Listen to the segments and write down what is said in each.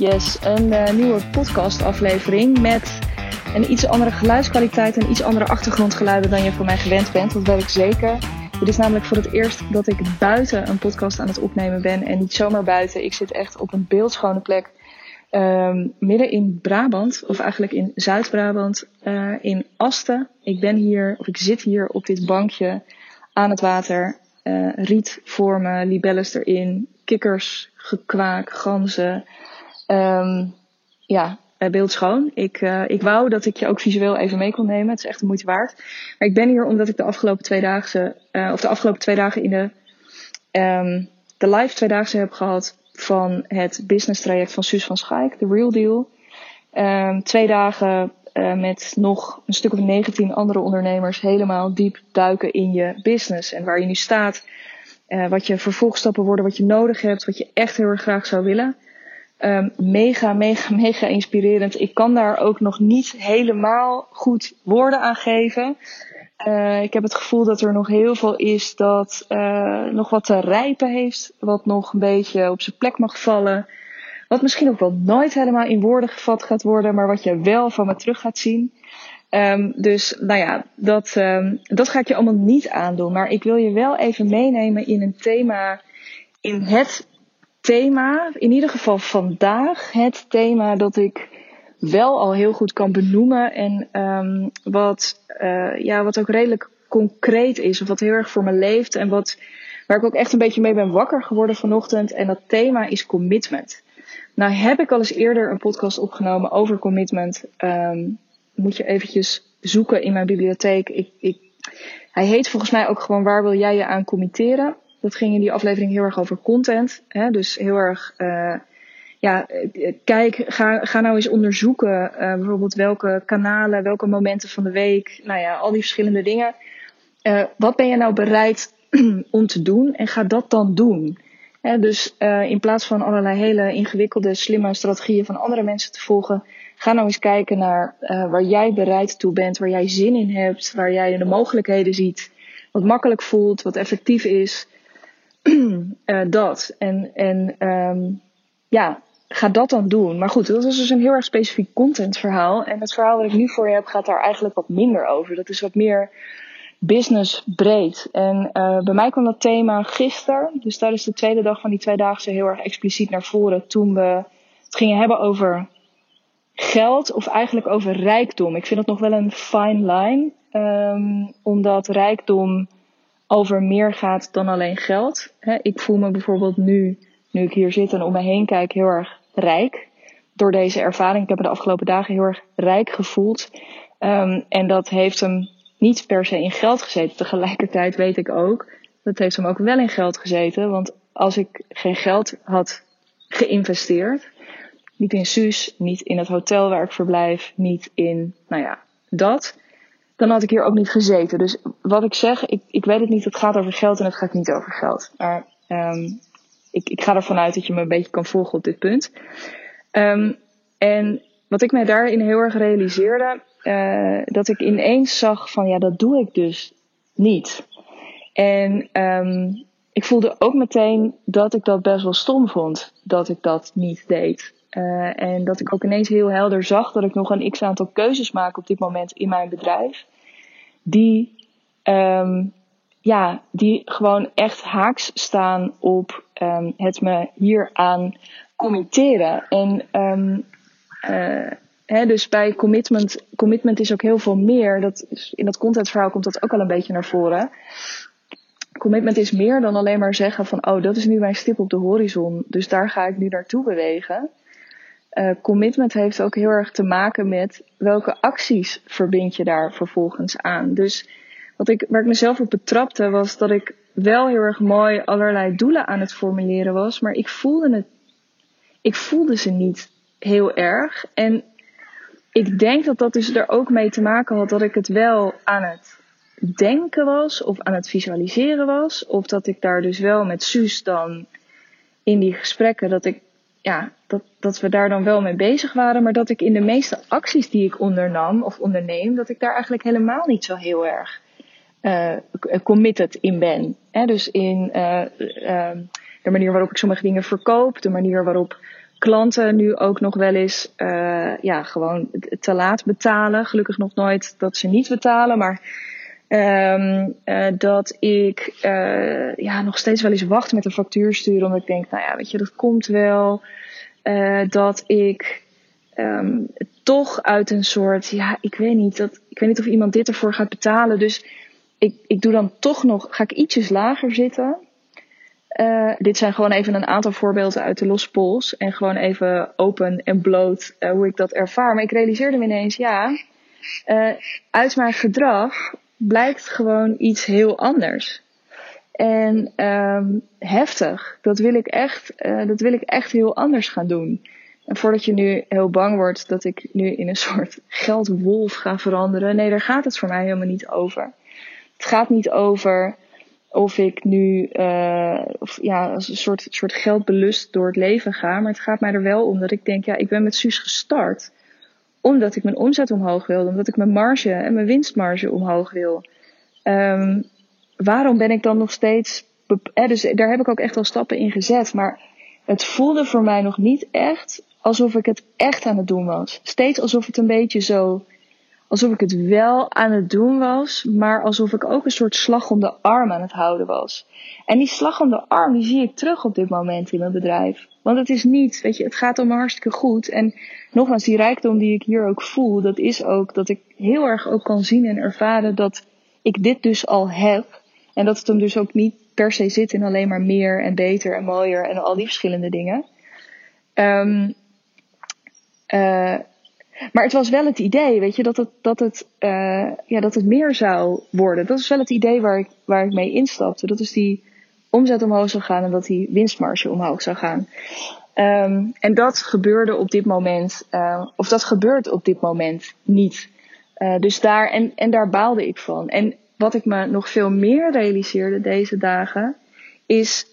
Yes, een uh, nieuwe podcastaflevering met een iets andere geluidskwaliteit en iets andere achtergrondgeluiden dan je van mij gewend bent. Dat weet ik zeker. Dit is namelijk voor het eerst dat ik buiten een podcast aan het opnemen ben en niet zomaar buiten. Ik zit echt op een beeldschone plek um, midden in Brabant, of eigenlijk in Zuid-Brabant, uh, in Asten. Ik ben hier, of ik zit hier op dit bankje aan het water. Uh, riet voor me, libelles erin, kikkers, gekwaak, ganzen. Um, ja, beeldschoon. Ik, uh, ik wou dat ik je ook visueel even mee kon nemen. Het is echt de moeite waard. Maar ik ben hier omdat ik de afgelopen twee dagen, uh, of de afgelopen twee dagen in de, um, de live tweedaagse heb gehad van het business traject van Suus van Schaik, The Real Deal. Um, twee dagen uh, met nog een stuk of 19 andere ondernemers helemaal diep duiken in je business en waar je nu staat. Wat je vervolgstappen worden, wat je nodig hebt, wat je echt heel erg graag zou willen. Um, mega, mega, mega inspirerend. Ik kan daar ook nog niet helemaal goed woorden aan geven. Uh, ik heb het gevoel dat er nog heel veel is dat uh, nog wat te rijpen heeft. Wat nog een beetje op zijn plek mag vallen. Wat misschien ook wel nooit helemaal in woorden gevat gaat worden, maar wat je wel van me terug gaat zien. Um, dus nou ja, dat, um, dat ga ik je allemaal niet aandoen. Maar ik wil je wel even meenemen in een thema. In het thema, in ieder geval vandaag, het thema dat ik wel al heel goed kan benoemen. En um, wat, uh, ja, wat ook redelijk concreet is. Of wat heel erg voor me leeft. En wat, waar ik ook echt een beetje mee ben wakker geworden vanochtend. En dat thema is commitment. Nou heb ik al eens eerder een podcast opgenomen over commitment. Um, moet je eventjes zoeken in mijn bibliotheek. Ik, ik, hij heet volgens mij ook gewoon Waar wil jij je aan committeren? Dat ging in die aflevering heel erg over content. Hè? Dus heel erg, uh, ja, kijk, ga, ga nou eens onderzoeken. Uh, bijvoorbeeld welke kanalen, welke momenten van de week. Nou ja, al die verschillende dingen. Wat ben je nou bereid om te doen? En ga dat dan doen. Hè? Dus in plaats van allerlei hele ingewikkelde, slimme strategieën van andere mensen te volgen. Ga nou eens kijken naar waar jij bereid toe bent, waar jij zin in hebt, waar jij de mogelijkheden ziet. Wat makkelijk voelt, wat effectief is. Uh, dat. En, en um, ja, ga dat dan doen. Maar goed, dat is dus een heel erg specifiek contentverhaal. En het verhaal dat ik nu voor je heb gaat daar eigenlijk wat minder over. Dat is wat meer business breed. En uh, bij mij kwam dat thema gisteren, dus tijdens de tweede dag van die tweedaagse, heel erg expliciet naar voren. Toen we het gingen hebben over geld, of eigenlijk over rijkdom. Ik vind dat nog wel een fine line. Um, omdat rijkdom over meer gaat dan alleen geld. ik voel me bijvoorbeeld nu, nu ik hier zit en om me heen kijk, heel erg rijk. Door deze ervaring. Ik heb me de afgelopen dagen heel erg rijk gevoeld. Um, en dat heeft hem niet per se in geld gezeten. Tegelijkertijd weet ik ook, dat heeft hem ook wel in geld gezeten. Want als ik geen geld had geïnvesteerd, niet in Suus, niet in het hotel waar ik verblijf, niet in, nou ja, dat dan had ik hier ook niet gezeten. Dus wat ik zeg, ik, ik weet het niet, het gaat over geld en het gaat niet over geld. Maar um, ik, ik ga ervan uit dat je me een beetje kan volgen op dit punt. Um, en wat ik mij daarin heel erg realiseerde, uh, dat ik ineens zag van ja, dat doe ik dus niet. En um, ik voelde ook meteen dat ik dat best wel stom vond, dat ik dat niet deed. Uh, en dat ik ook ineens heel helder zag dat ik nog een x aantal keuzes maak op dit moment in mijn bedrijf. Die, um, ja, die gewoon echt haaks staan op um, het me hieraan committeren. En um, uh, hè, dus bij commitment, commitment is ook heel veel meer. Dat in dat contentverhaal komt dat ook al een beetje naar voren. Commitment is meer dan alleen maar zeggen van, oh, dat is nu mijn stip op de horizon, dus daar ga ik nu naartoe bewegen. Uh, commitment heeft ook heel erg te maken met welke acties verbind je daar vervolgens aan. Dus wat ik, waar ik mezelf op betrapte was dat ik wel heel erg mooi allerlei doelen aan het formuleren was, maar ik voelde het, ik voelde ze niet heel erg. En ik denk dat dat dus er ook mee te maken had dat ik het wel aan het denken was of aan het visualiseren was. Of dat ik daar dus wel met Suus dan in die gesprekken dat ik ja, dat, dat we daar dan wel mee bezig waren, maar dat ik in de meeste acties die ik ondernam of onderneem, dat ik daar eigenlijk helemaal niet zo heel erg uh, committed in ben. Dus in uh, de manier waarop ik sommige dingen verkoop, de manier waarop klanten nu ook nog wel eens ja, gewoon te laat betalen. Gelukkig nog nooit dat ze niet betalen, maar um, uh, dat ik uh, ja, nog steeds wel eens wacht met een factuur sturen. Omdat ik denk, nou ja, weet je, dat komt wel. dat ik um, toch uit een soort, ja, ik weet niet, dat, ik weet niet of iemand dit ervoor gaat betalen. Dus ik, ik doe dan toch nog, ga ik ietsjes lager zitten. Dit zijn gewoon even een aantal voorbeelden uit de Los Pols. En gewoon even open en bloot hoe ik dat ervaar. Maar ik realiseerde me ineens, ja, uit mijn gedrag blijkt gewoon iets heel anders. En um, heftig. Dat wil ik echt, dat wil ik echt heel anders gaan doen. En voordat je nu heel bang wordt dat ik nu in een soort geldwolf ga veranderen. Nee, daar gaat het voor mij helemaal niet over. Het gaat niet over of ik nu uh, of, ja, als een soort, soort geldbelust door het leven ga. Maar het gaat mij er wel om dat ik denk, ja, ik ben met Suus gestart. Omdat ik mijn omzet omhoog wilde. Omdat ik mijn marge en mijn winstmarge omhoog wil. Um, waarom ben ik dan nog steeds. Dus daar heb ik ook echt wel stappen in gezet. Maar het voelde voor mij nog niet echt alsof ik het echt aan het doen was. Steeds alsof het een beetje zo alsof ik het wel aan het doen was, maar alsof ik ook een soort slag om de arm aan het houden was. En die slag om de arm, die zie ik terug op dit moment in mijn bedrijf. Want het is niet, weet je, het gaat allemaal hartstikke goed. En nogmaals, die rijkdom die ik hier ook voel, dat is ook dat ik heel erg ook kan zien en ervaren dat ik dit dus al heb. En dat het hem dus ook niet per se zit in alleen maar meer en beter en mooier en al die verschillende dingen. Um, uh, maar het was wel het idee, weet je, dat het, dat het, uh, ja, dat het meer zou worden. Dat is wel het idee waar ik, waar ik mee instapte. Dat is die omzet omhoog zou gaan en dat die winstmarge omhoog zou gaan. Um, en dat gebeurde op dit moment, uh, of dat gebeurt op dit moment niet. Uh, dus daar, en, en daar baalde ik van. En wat ik me nog veel meer realiseerde deze dagen, is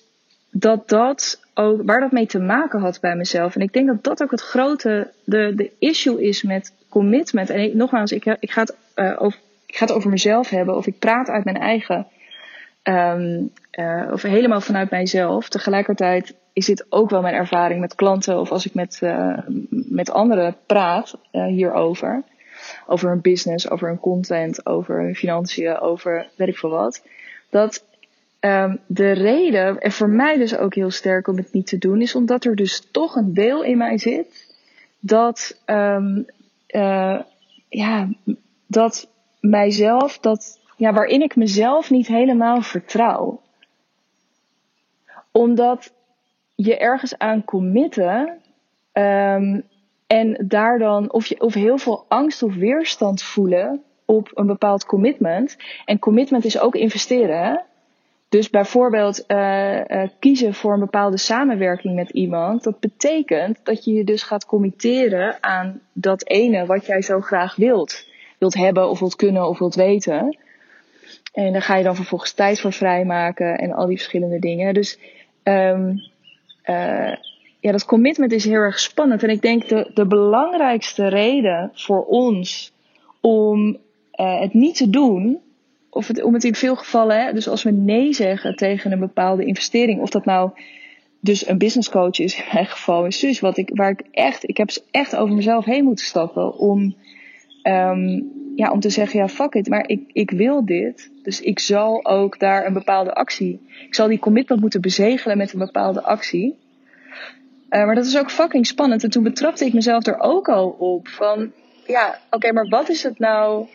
dat dat ook, waar dat mee te maken had bij mezelf. En ik denk dat dat ook het grote, de, de issue is met commitment. En nogmaals, ik, ik, ga het, uh, over, ik ga het over mezelf hebben, of ik praat uit mijn eigen, um, uh, of helemaal vanuit mijzelf. Tegelijkertijd is dit ook wel mijn ervaring met klanten, of als ik met, uh, met anderen praat hierover. Over hun business, over hun content, over hun financiën, over weet ik veel wat. Dat Um, de reden, en voor mij dus ook heel sterk om het niet te doen, is omdat er dus toch een deel in mij zit dat, uh, ja, dat mijzelf, dat, ja, waarin ik mezelf niet helemaal vertrouw. Omdat je ergens aan committen um, en daar dan, of, je, of heel veel angst of weerstand voelen op een bepaald commitment. En commitment is ook investeren. Dus bijvoorbeeld uh, uh, kiezen voor een bepaalde samenwerking met iemand, dat betekent dat je je dus gaat committeren aan dat ene wat jij zo graag wilt. Wilt hebben of wilt kunnen of wilt weten. En daar ga je dan vervolgens tijd voor vrijmaken en al die verschillende dingen. Dus um, uh, ja, dat commitment is heel erg spannend. En ik denk de, de belangrijkste reden voor ons om het niet te doen, of het, om het in veel gevallen, hè, dus als we nee zeggen tegen een bepaalde investering, of dat nou dus een business coach is in mijn geval, is dus wat ik, waar ik echt, ik heb echt over mezelf heen moeten stappen om, um, ja, om te zeggen, ja, fuck it, maar ik, ik wil dit, dus ik zal ook daar een bepaalde actie, ik zal die commitment moeten bezegelen met een bepaalde actie. Uh, maar dat is ook fucking spannend. En toen betrapte ik mezelf er ook al op van, ja, oké, maar wat is het nou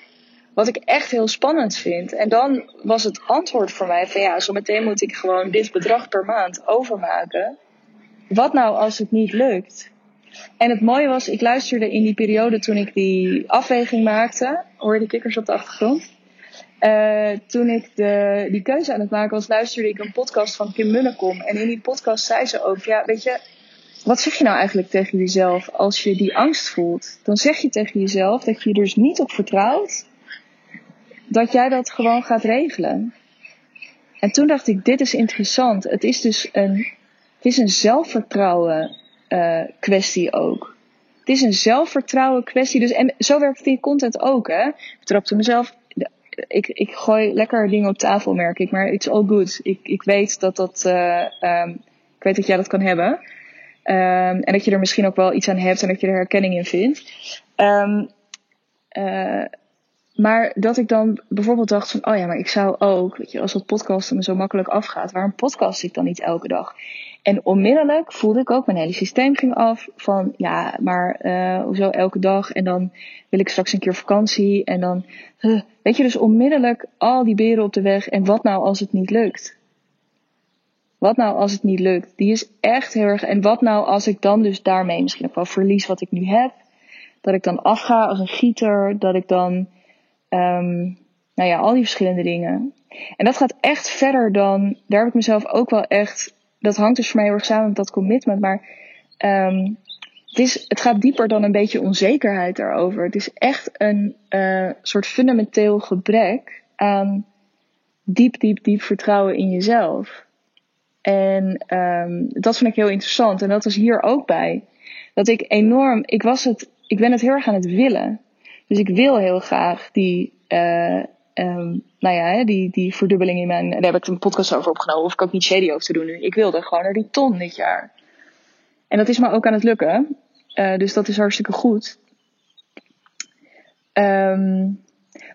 wat ik echt heel spannend vind. En dan was het antwoord voor mij van ja, zo meteen moet ik gewoon dit bedrag per maand overmaken. Wat nou als het niet lukt? En het mooie was, ik luisterde in die periode toen ik die afweging maakte. Hoor je de kikkers op de achtergrond? Uh, toen ik de, die keuze aan het maken was, luisterde ik een podcast van Kim Munnekom. En in die podcast zei ze ook, ja, weet je, wat zeg je nou eigenlijk tegen jezelf als je die angst voelt? Dan zeg je tegen jezelf dat je er dus niet op vertrouwt dat jij dat gewoon gaat regelen. En toen dacht ik, dit is interessant. Het is dus een, het is een zelfvertrouwen uh, kwestie ook. Het is een zelfvertrouwen kwestie. Dus, en zo werkt die content ook. Hè? Ik trapte mezelf. Ik, ik gooi lekker dingen op tafel, merk ik. Maar it's all good. Ik, ik weet dat dat. Uh, um, ik weet dat jij dat kan hebben. Ehm, en dat je er misschien ook wel iets aan hebt en dat je er herkenning in vindt. Um, maar dat ik dan bijvoorbeeld dacht van, oh ja, maar ik zou ook, weet je, als dat podcasten me zo makkelijk afgaat, waarom podcast ik dan niet elke dag? En onmiddellijk voelde ik ook, mijn hele systeem ging af van, ja, maar uh, hoezo elke dag? En dan wil ik straks een keer vakantie en dan, uh, weet je, dus onmiddellijk al die beren op de weg. En wat nou als het niet lukt? Wat nou als het niet lukt? Die is echt heel erg. En wat nou als ik dan dus daarmee misschien ook wel verlies wat ik nu heb? Dat ik dan afga als een gieter, dat ik dan Um, nou ja, al die verschillende dingen. En dat gaat echt verder dan. Daar heb ik mezelf ook wel echt. Dat hangt dus voor mij heel erg samen met dat commitment. Maar um, het, is, het gaat dieper dan een beetje onzekerheid daarover. Het is echt een uh, soort fundamenteel gebrek aan diep, diep, diep vertrouwen in jezelf. En um, dat vind ik heel interessant. En dat was hier ook bij. Dat ik enorm. Ik was het. Ik ben het heel erg aan het willen. Dus ik wil heel graag die, uh, um, nou ja, die, die verdubbeling in mijn. Daar heb ik een podcast over opgenomen. Of ik ook niet shady over te doen nu. Ik wilde gewoon naar die ton dit jaar. En dat is me ook aan het lukken. Uh, dus dat is hartstikke goed. Um,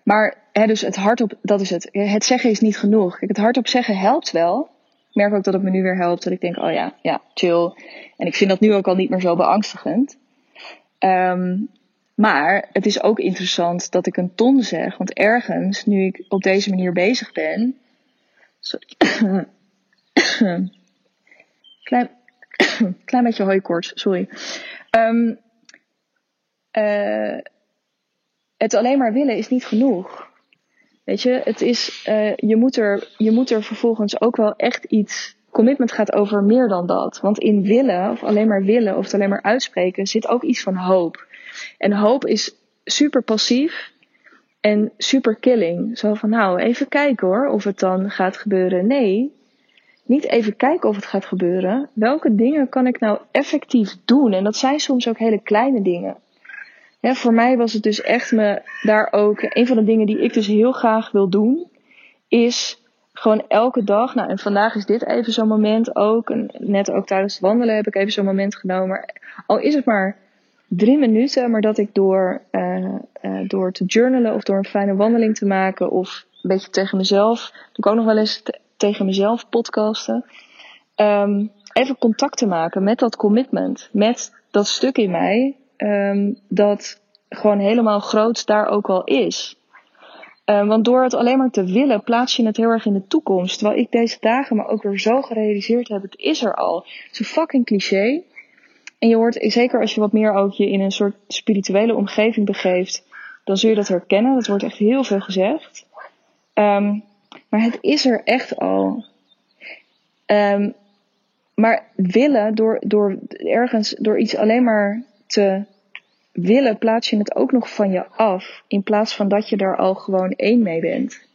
maar hè, dus het hardop, dat is het. Het zeggen is niet genoeg. Kijk, het hardop zeggen helpt wel. Ik merk ook dat het me nu weer helpt. Dat ik denk, oh ja, ja, chill. En ik vind dat nu ook al niet meer zo beangstigend. Um, maar het is ook interessant dat ik een ton zeg. Want ergens, nu ik op deze manier bezig ben. Klein, klein beetje hooikoorts, sorry. Um, uh, het alleen maar willen is niet genoeg. Weet je, het is, uh, je, moet er, je moet er vervolgens ook wel echt iets. Commitment gaat over meer dan dat. Want in willen, of alleen maar willen, of het alleen maar uitspreken, zit ook iets van hoop. En hoop is super passief en super killing. Zo van, nou, even kijken hoor of het dan gaat gebeuren. Nee, niet even kijken of het gaat gebeuren. Welke dingen kan ik nou effectief doen? En dat zijn soms ook hele kleine dingen. Voor mij was het dus echt me daar ook. Een van de dingen die ik dus heel graag wil doen, is gewoon elke dag. Nou, en vandaag is dit even zo'n moment ook. Net ook tijdens het wandelen heb ik even zo'n moment genomen. Al is het maar drie minuten, maar dat ik door, uh, uh, door te journalen of door een fijne wandeling te maken of een beetje tegen mezelf, doe ik ook nog wel eens tegen mezelf podcasten, um, even contact te maken met dat commitment, met dat stuk in mij, um, dat gewoon helemaal groot daar ook al is. Um, want door het alleen maar te willen, plaats je het heel erg in de toekomst. Terwijl ik deze dagen me ook weer zo gerealiseerd heb, het is er al. Het is een fucking cliché. En je hoort, zeker als je wat meer ook je in een soort spirituele omgeving begeeft, dan zul je dat herkennen. Dat wordt echt heel veel gezegd. Um, maar het is er echt al. Um, maar willen, door, door ergens, door iets alleen maar te willen, plaats je het ook nog van je af. In plaats van dat je daar al gewoon één mee bent.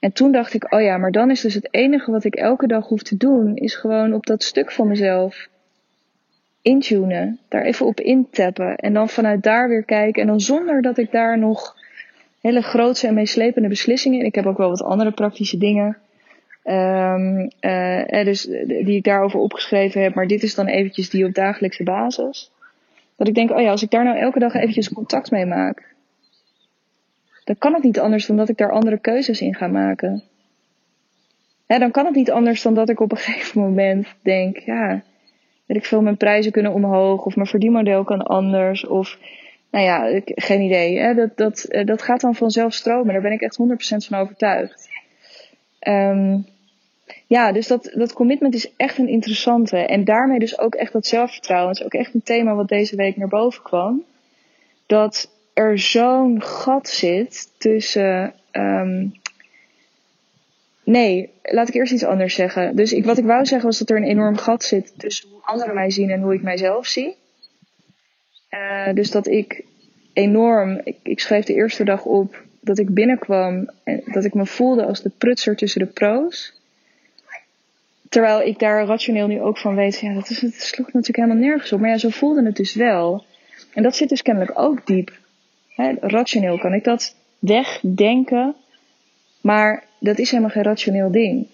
En toen dacht ik, oh ja, maar dan is dus het enige wat ik elke dag hoef te doen, is gewoon op dat stuk van mezelf intunen, daar even op intappen en dan vanuit daar weer kijken. En dan zonder dat ik daar nog hele grootse en meeslepende beslissingen. Ik heb ook wel wat andere praktische dingen. Um, uh, dus, die ik daarover opgeschreven heb. Maar dit is dan eventjes die op dagelijkse basis. Dat ik denk, oh ja, als ik daar nou elke dag eventjes contact mee maak. Dan kan het niet anders dan dat ik daar andere keuzes in ga maken. Hè, dan kan het niet anders dan dat ik op een gegeven moment denk, ja, weet ik veel, mijn prijzen kunnen omhoog of mijn verdienmodel kan anders. Of nou ja, ik, geen idee. Hè? Dat, dat, eh, dat gaat dan vanzelf stromen. Daar ben ik echt 100% van overtuigd. Um, ja, dus dat, dat commitment is echt een interessante. En daarmee dus ook echt dat zelfvertrouwen. Het is ook echt een thema wat deze week naar boven kwam. Dat er zo'n gat zit tussen um, Nee, laat ik eerst iets anders zeggen. Dus ik, wat ik wou zeggen was dat er een enorm gat zit tussen hoe anderen mij zien en hoe ik mijzelf zie. Uh, dus dat ik enorm, ik, ik schreef de eerste dag op dat ik binnenkwam en dat ik me voelde als de prutser tussen de pro's. Terwijl ik daar rationeel nu ook van weet, ja, dat, is, dat sloeg natuurlijk helemaal nergens op. Maar ja, zo voelde het dus wel. En dat zit dus kennelijk ook diep. Rationeel kan ik dat wegdenken, maar dat is helemaal geen rationeel ding.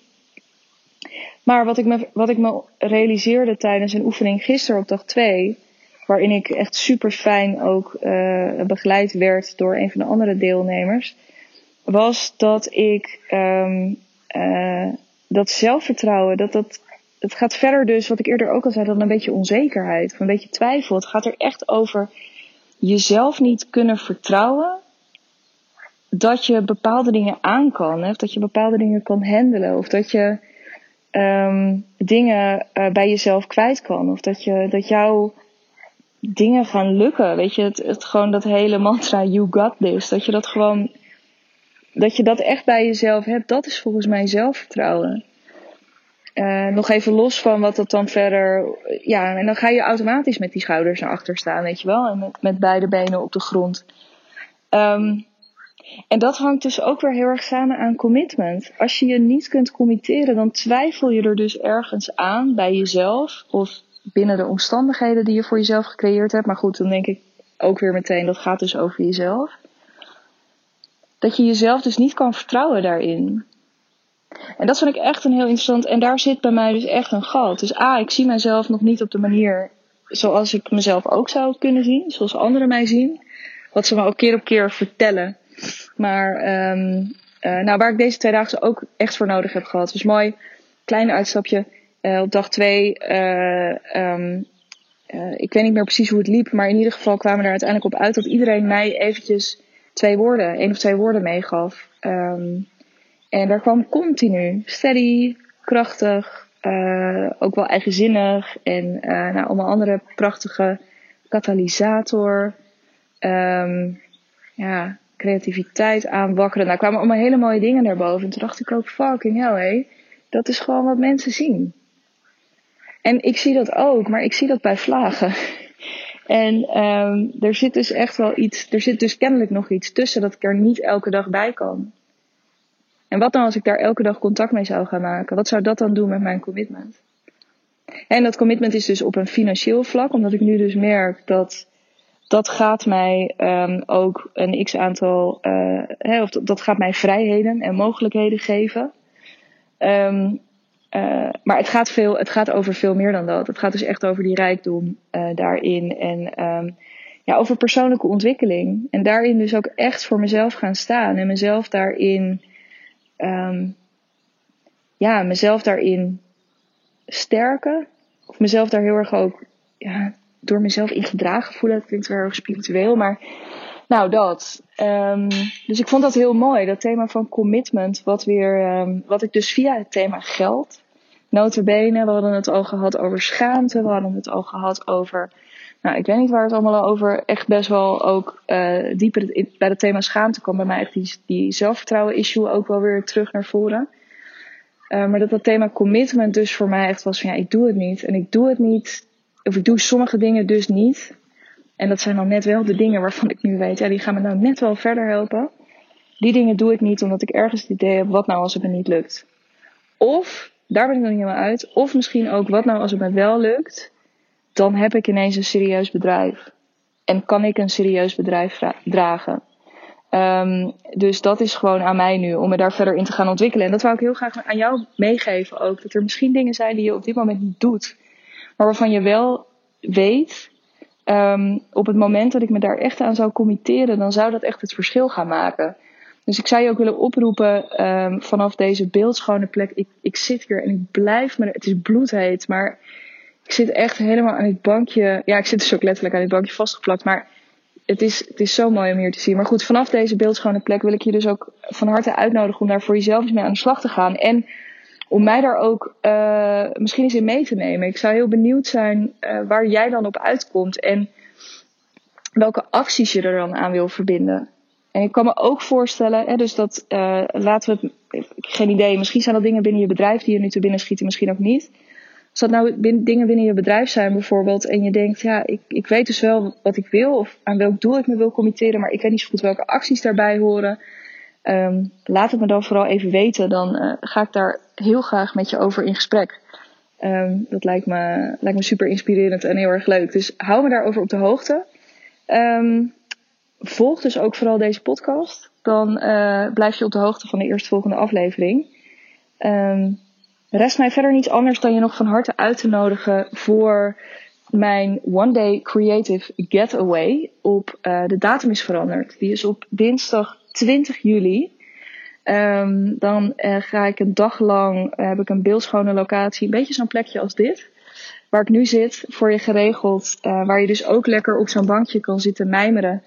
Maar wat ik, me, wat ik me realiseerde tijdens een oefening gisteren op dag 2, waarin ik echt super fijn ook uh, begeleid werd door een van de andere deelnemers, was dat ik um, uh, dat zelfvertrouwen, dat dat. Het gaat verder dus, wat ik eerder ook al zei, dan een beetje onzekerheid, of een beetje twijfel. Het gaat er echt over jezelf niet kunnen vertrouwen dat je bepaalde dingen aan kan. Of dat je bepaalde dingen kan handelen. Of dat je um, dingen uh, bij jezelf kwijt kan. Of dat, je, dat jouw dingen gaan lukken. Weet je, het, het gewoon dat hele mantra you got this. Dat je dat gewoon, dat je dat echt bij jezelf hebt. Dat is volgens mij zelfvertrouwen. Uh, nog even los van wat dat dan verder. Ja, en dan ga je automatisch met die schouders naar achter staan, weet je wel. En met, beide benen op de grond. Um, en dat hangt dus ook weer heel erg samen aan commitment. Als je je niet kunt committeren, dan twijfel je er dus ergens aan bij jezelf of binnen de omstandigheden die je voor jezelf gecreëerd hebt. Maar goed, dan denk ik ook weer meteen, dat gaat dus over jezelf. Dat je jezelf dus niet kan vertrouwen daarin. En dat vind ik echt een heel interessant. En daar zit bij mij dus echt een gat. Dus A, ik zie mezelf nog niet op de manier zoals ik mezelf ook zou kunnen zien. Zoals anderen mij zien. Wat ze me ook keer op keer vertellen. Maar um, uh, nou, waar ik deze twee dagen ook echt voor nodig heb gehad. Dus mooi, klein uitstapje. Uh, op dag twee, uh, um, ik weet niet meer precies hoe het liep. Maar in ieder geval kwamen we er uiteindelijk op uit dat iedereen mij eventjes twee woorden, één of twee woorden meegaf. Um, en daar kwam continu steady, krachtig, ook wel eigenzinnig. En nou, allemaal andere prachtige katalysator. Um, ja, creativiteit aanwakkeren. Nou, kwamen allemaal hele mooie dingen naar boven. En toen dacht ik ook, fucking hell, hé. Dat is gewoon wat mensen zien. En ik zie dat ook, maar ik zie dat bij vlagen. En um, er zit dus echt wel iets, er zit dus kennelijk nog iets tussen dat ik er niet elke dag bij kan. En wat dan als ik daar elke dag contact mee zou gaan maken? Wat zou dat dan doen met mijn commitment? En dat commitment is dus op een financieel vlak, omdat ik nu dus merk dat dat gaat mij um, ook een x aantal, hè, of dat, gaat mij vrijheden en mogelijkheden geven. Um, uh, maar het gaat, veel, het gaat over veel meer dan dat. Het gaat dus echt over die rijkdom uh, daarin en um, ja, over persoonlijke ontwikkeling. En daarin dus ook echt voor mezelf gaan staan en mezelf daarin, um, ja, mezelf daarin sterken. Of mezelf daar heel erg ook ja, door mezelf in gedragen voelen. Dat klinkt wel erg spiritueel, maar nou dat. Um, dus ik vond dat heel mooi, dat thema van commitment, wat, weer, um, wat ik dus via het thema geld, notabene, we hadden het al gehad over schaamte, we hadden het al gehad over, nou ik weet niet waar het allemaal over, echt best wel ook uh, dieper bij het thema schaamte kwam bij mij echt die, die zelfvertrouwen issue ook wel weer terug naar voren. Uh, maar dat dat thema commitment dus voor mij echt was van ja, ik doe het niet. En ik doe het niet of ik doe sommige dingen dus niet. En dat zijn dan net wel de dingen waarvan ik nu weet, ja, die gaan me nou net wel verder helpen. Die dingen doe ik niet omdat ik ergens het idee heb, wat nou als het me niet lukt. Of, daar ben ik nog niet helemaal uit. Of misschien ook, wat nou als het me wel lukt. Dan heb ik ineens een serieus bedrijf. En kan ik een serieus bedrijf dragen. Um, dus dat is gewoon aan mij nu om me daar verder in te gaan ontwikkelen. En dat wou ik heel graag aan jou meegeven ook. Dat er misschien dingen zijn die je op dit moment niet doet maar waarvan je wel weet, um, op het moment dat ik me daar echt aan zou committeren, dan zou dat echt het verschil gaan maken. Dus ik zou je ook willen oproepen um, vanaf deze beeldschone plek. Ik, ik zit hier en ik blijf me. Het is bloedheet, maar ik zit echt helemaal aan dit bankje. Ja, ik zit dus ook letterlijk aan dit bankje vastgeplakt. Maar het is, het is zo mooi om hier te zien. Maar goed, vanaf deze beeldschone plek wil ik je dus ook van harte uitnodigen om daar voor jezelf eens mee aan de slag te gaan. En om mij daar ook uh, misschien eens in mee te nemen. Ik zou heel benieuwd zijn uh, waar jij dan op uitkomt en welke acties je er dan aan wil verbinden. En ik kan me ook voorstellen, hè, dus dat uh, laten we het, geen idee, misschien zijn dat dingen binnen je bedrijf die je nu te binnen schieten, misschien ook niet. Als dat nou dingen binnen je bedrijf zijn bijvoorbeeld en je denkt, ja, ik, ik weet dus wel wat ik wil of aan welk doel ik me wil committeren, maar ik weet niet zo goed welke acties daarbij horen. Um, laat het me dan vooral even weten. Dan ga ik daar heel graag met je over in gesprek. Um, dat lijkt me, lijkt me super inspirerend en heel erg leuk. Dus hou me daarover op de hoogte. Um, volg dus ook vooral deze podcast. Dan uh, blijf je op de hoogte van de eerstvolgende aflevering. Um, rest mij verder niets anders dan je nog van harte uit te nodigen voor mijn One Day Creative Getaway. Op, uh, de datum is veranderd. Die is op dinsdag 20 juli. Um, dan uh, ga ik een dag lang, uh, heb ik een beeldschone locatie, een beetje zo'n plekje als dit. Waar ik nu zit, voor je geregeld. waar je dus ook lekker op zo'n bankje kan zitten mijmeren.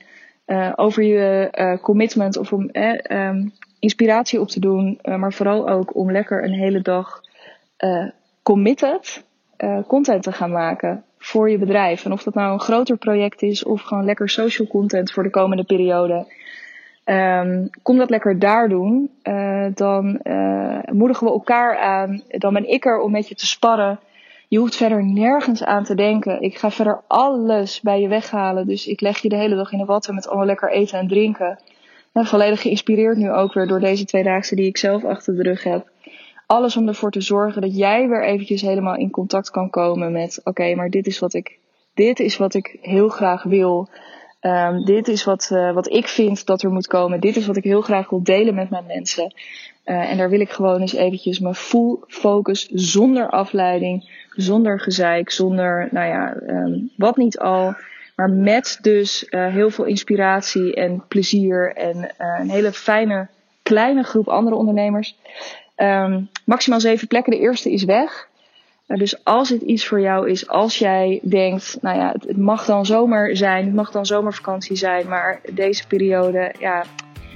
over je commitment of om um, inspiratie op te doen. maar vooral ook om lekker een hele dag committed content te gaan maken voor je bedrijf. En of dat nou een groter project is of gewoon lekker social content voor de komende periode. Um, kom dat lekker daar doen. Uh, dan uh, moedigen we elkaar aan. Dan ben ik er om met je te sparren. Je hoeft verder nergens aan te denken. Ik ga verder alles bij je weghalen. Dus ik leg je de hele dag in de watten met allemaal lekker eten en drinken. En volledig geïnspireerd nu ook weer door deze tweedaagse die ik zelf achter de rug heb alles om ervoor te zorgen dat jij weer eventjes helemaal in contact kan komen met: oké, maar dit is wat ik, dit is wat ik heel graag wil. Um, dit is wat, uh, wat ik vind dat er moet komen. Dit is wat ik heel graag wil delen met mijn mensen. Uh, en daar wil ik gewoon eens eventjes mijn full focus, zonder afleiding, zonder gezeik, zonder, nou ja, um, wat niet al. Maar met dus uh, heel veel inspiratie en plezier en een hele fijne kleine groep andere ondernemers. Um, maximaal zeven plekken. De eerste is weg. Uh, dus als het iets voor jou is, als jij denkt, nou ja, het, mag dan zomer zijn, het mag dan zomervakantie zijn, maar deze periode, ja,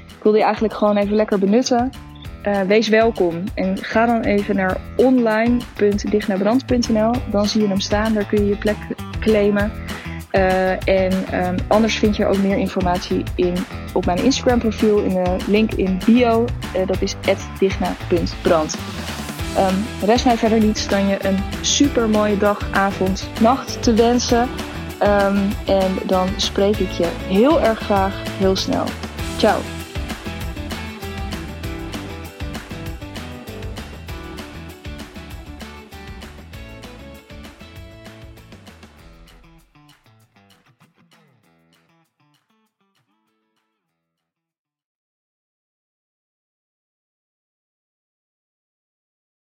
ik wil die eigenlijk gewoon even lekker benutten. Uh, wees welkom en ga dan even naar online.dignabrand.nl. Dan zie je hem staan, daar kun je je plek claimen. Uh, en um, anders vind je ook meer informatie in, op mijn Instagram profiel in de link in bio. Uh, dat is digna.brand. Um, rest mij verder niets dan je een super mooie dag, avond, nacht te wensen. Um, en dan spreek ik je heel erg graag heel snel. Ciao.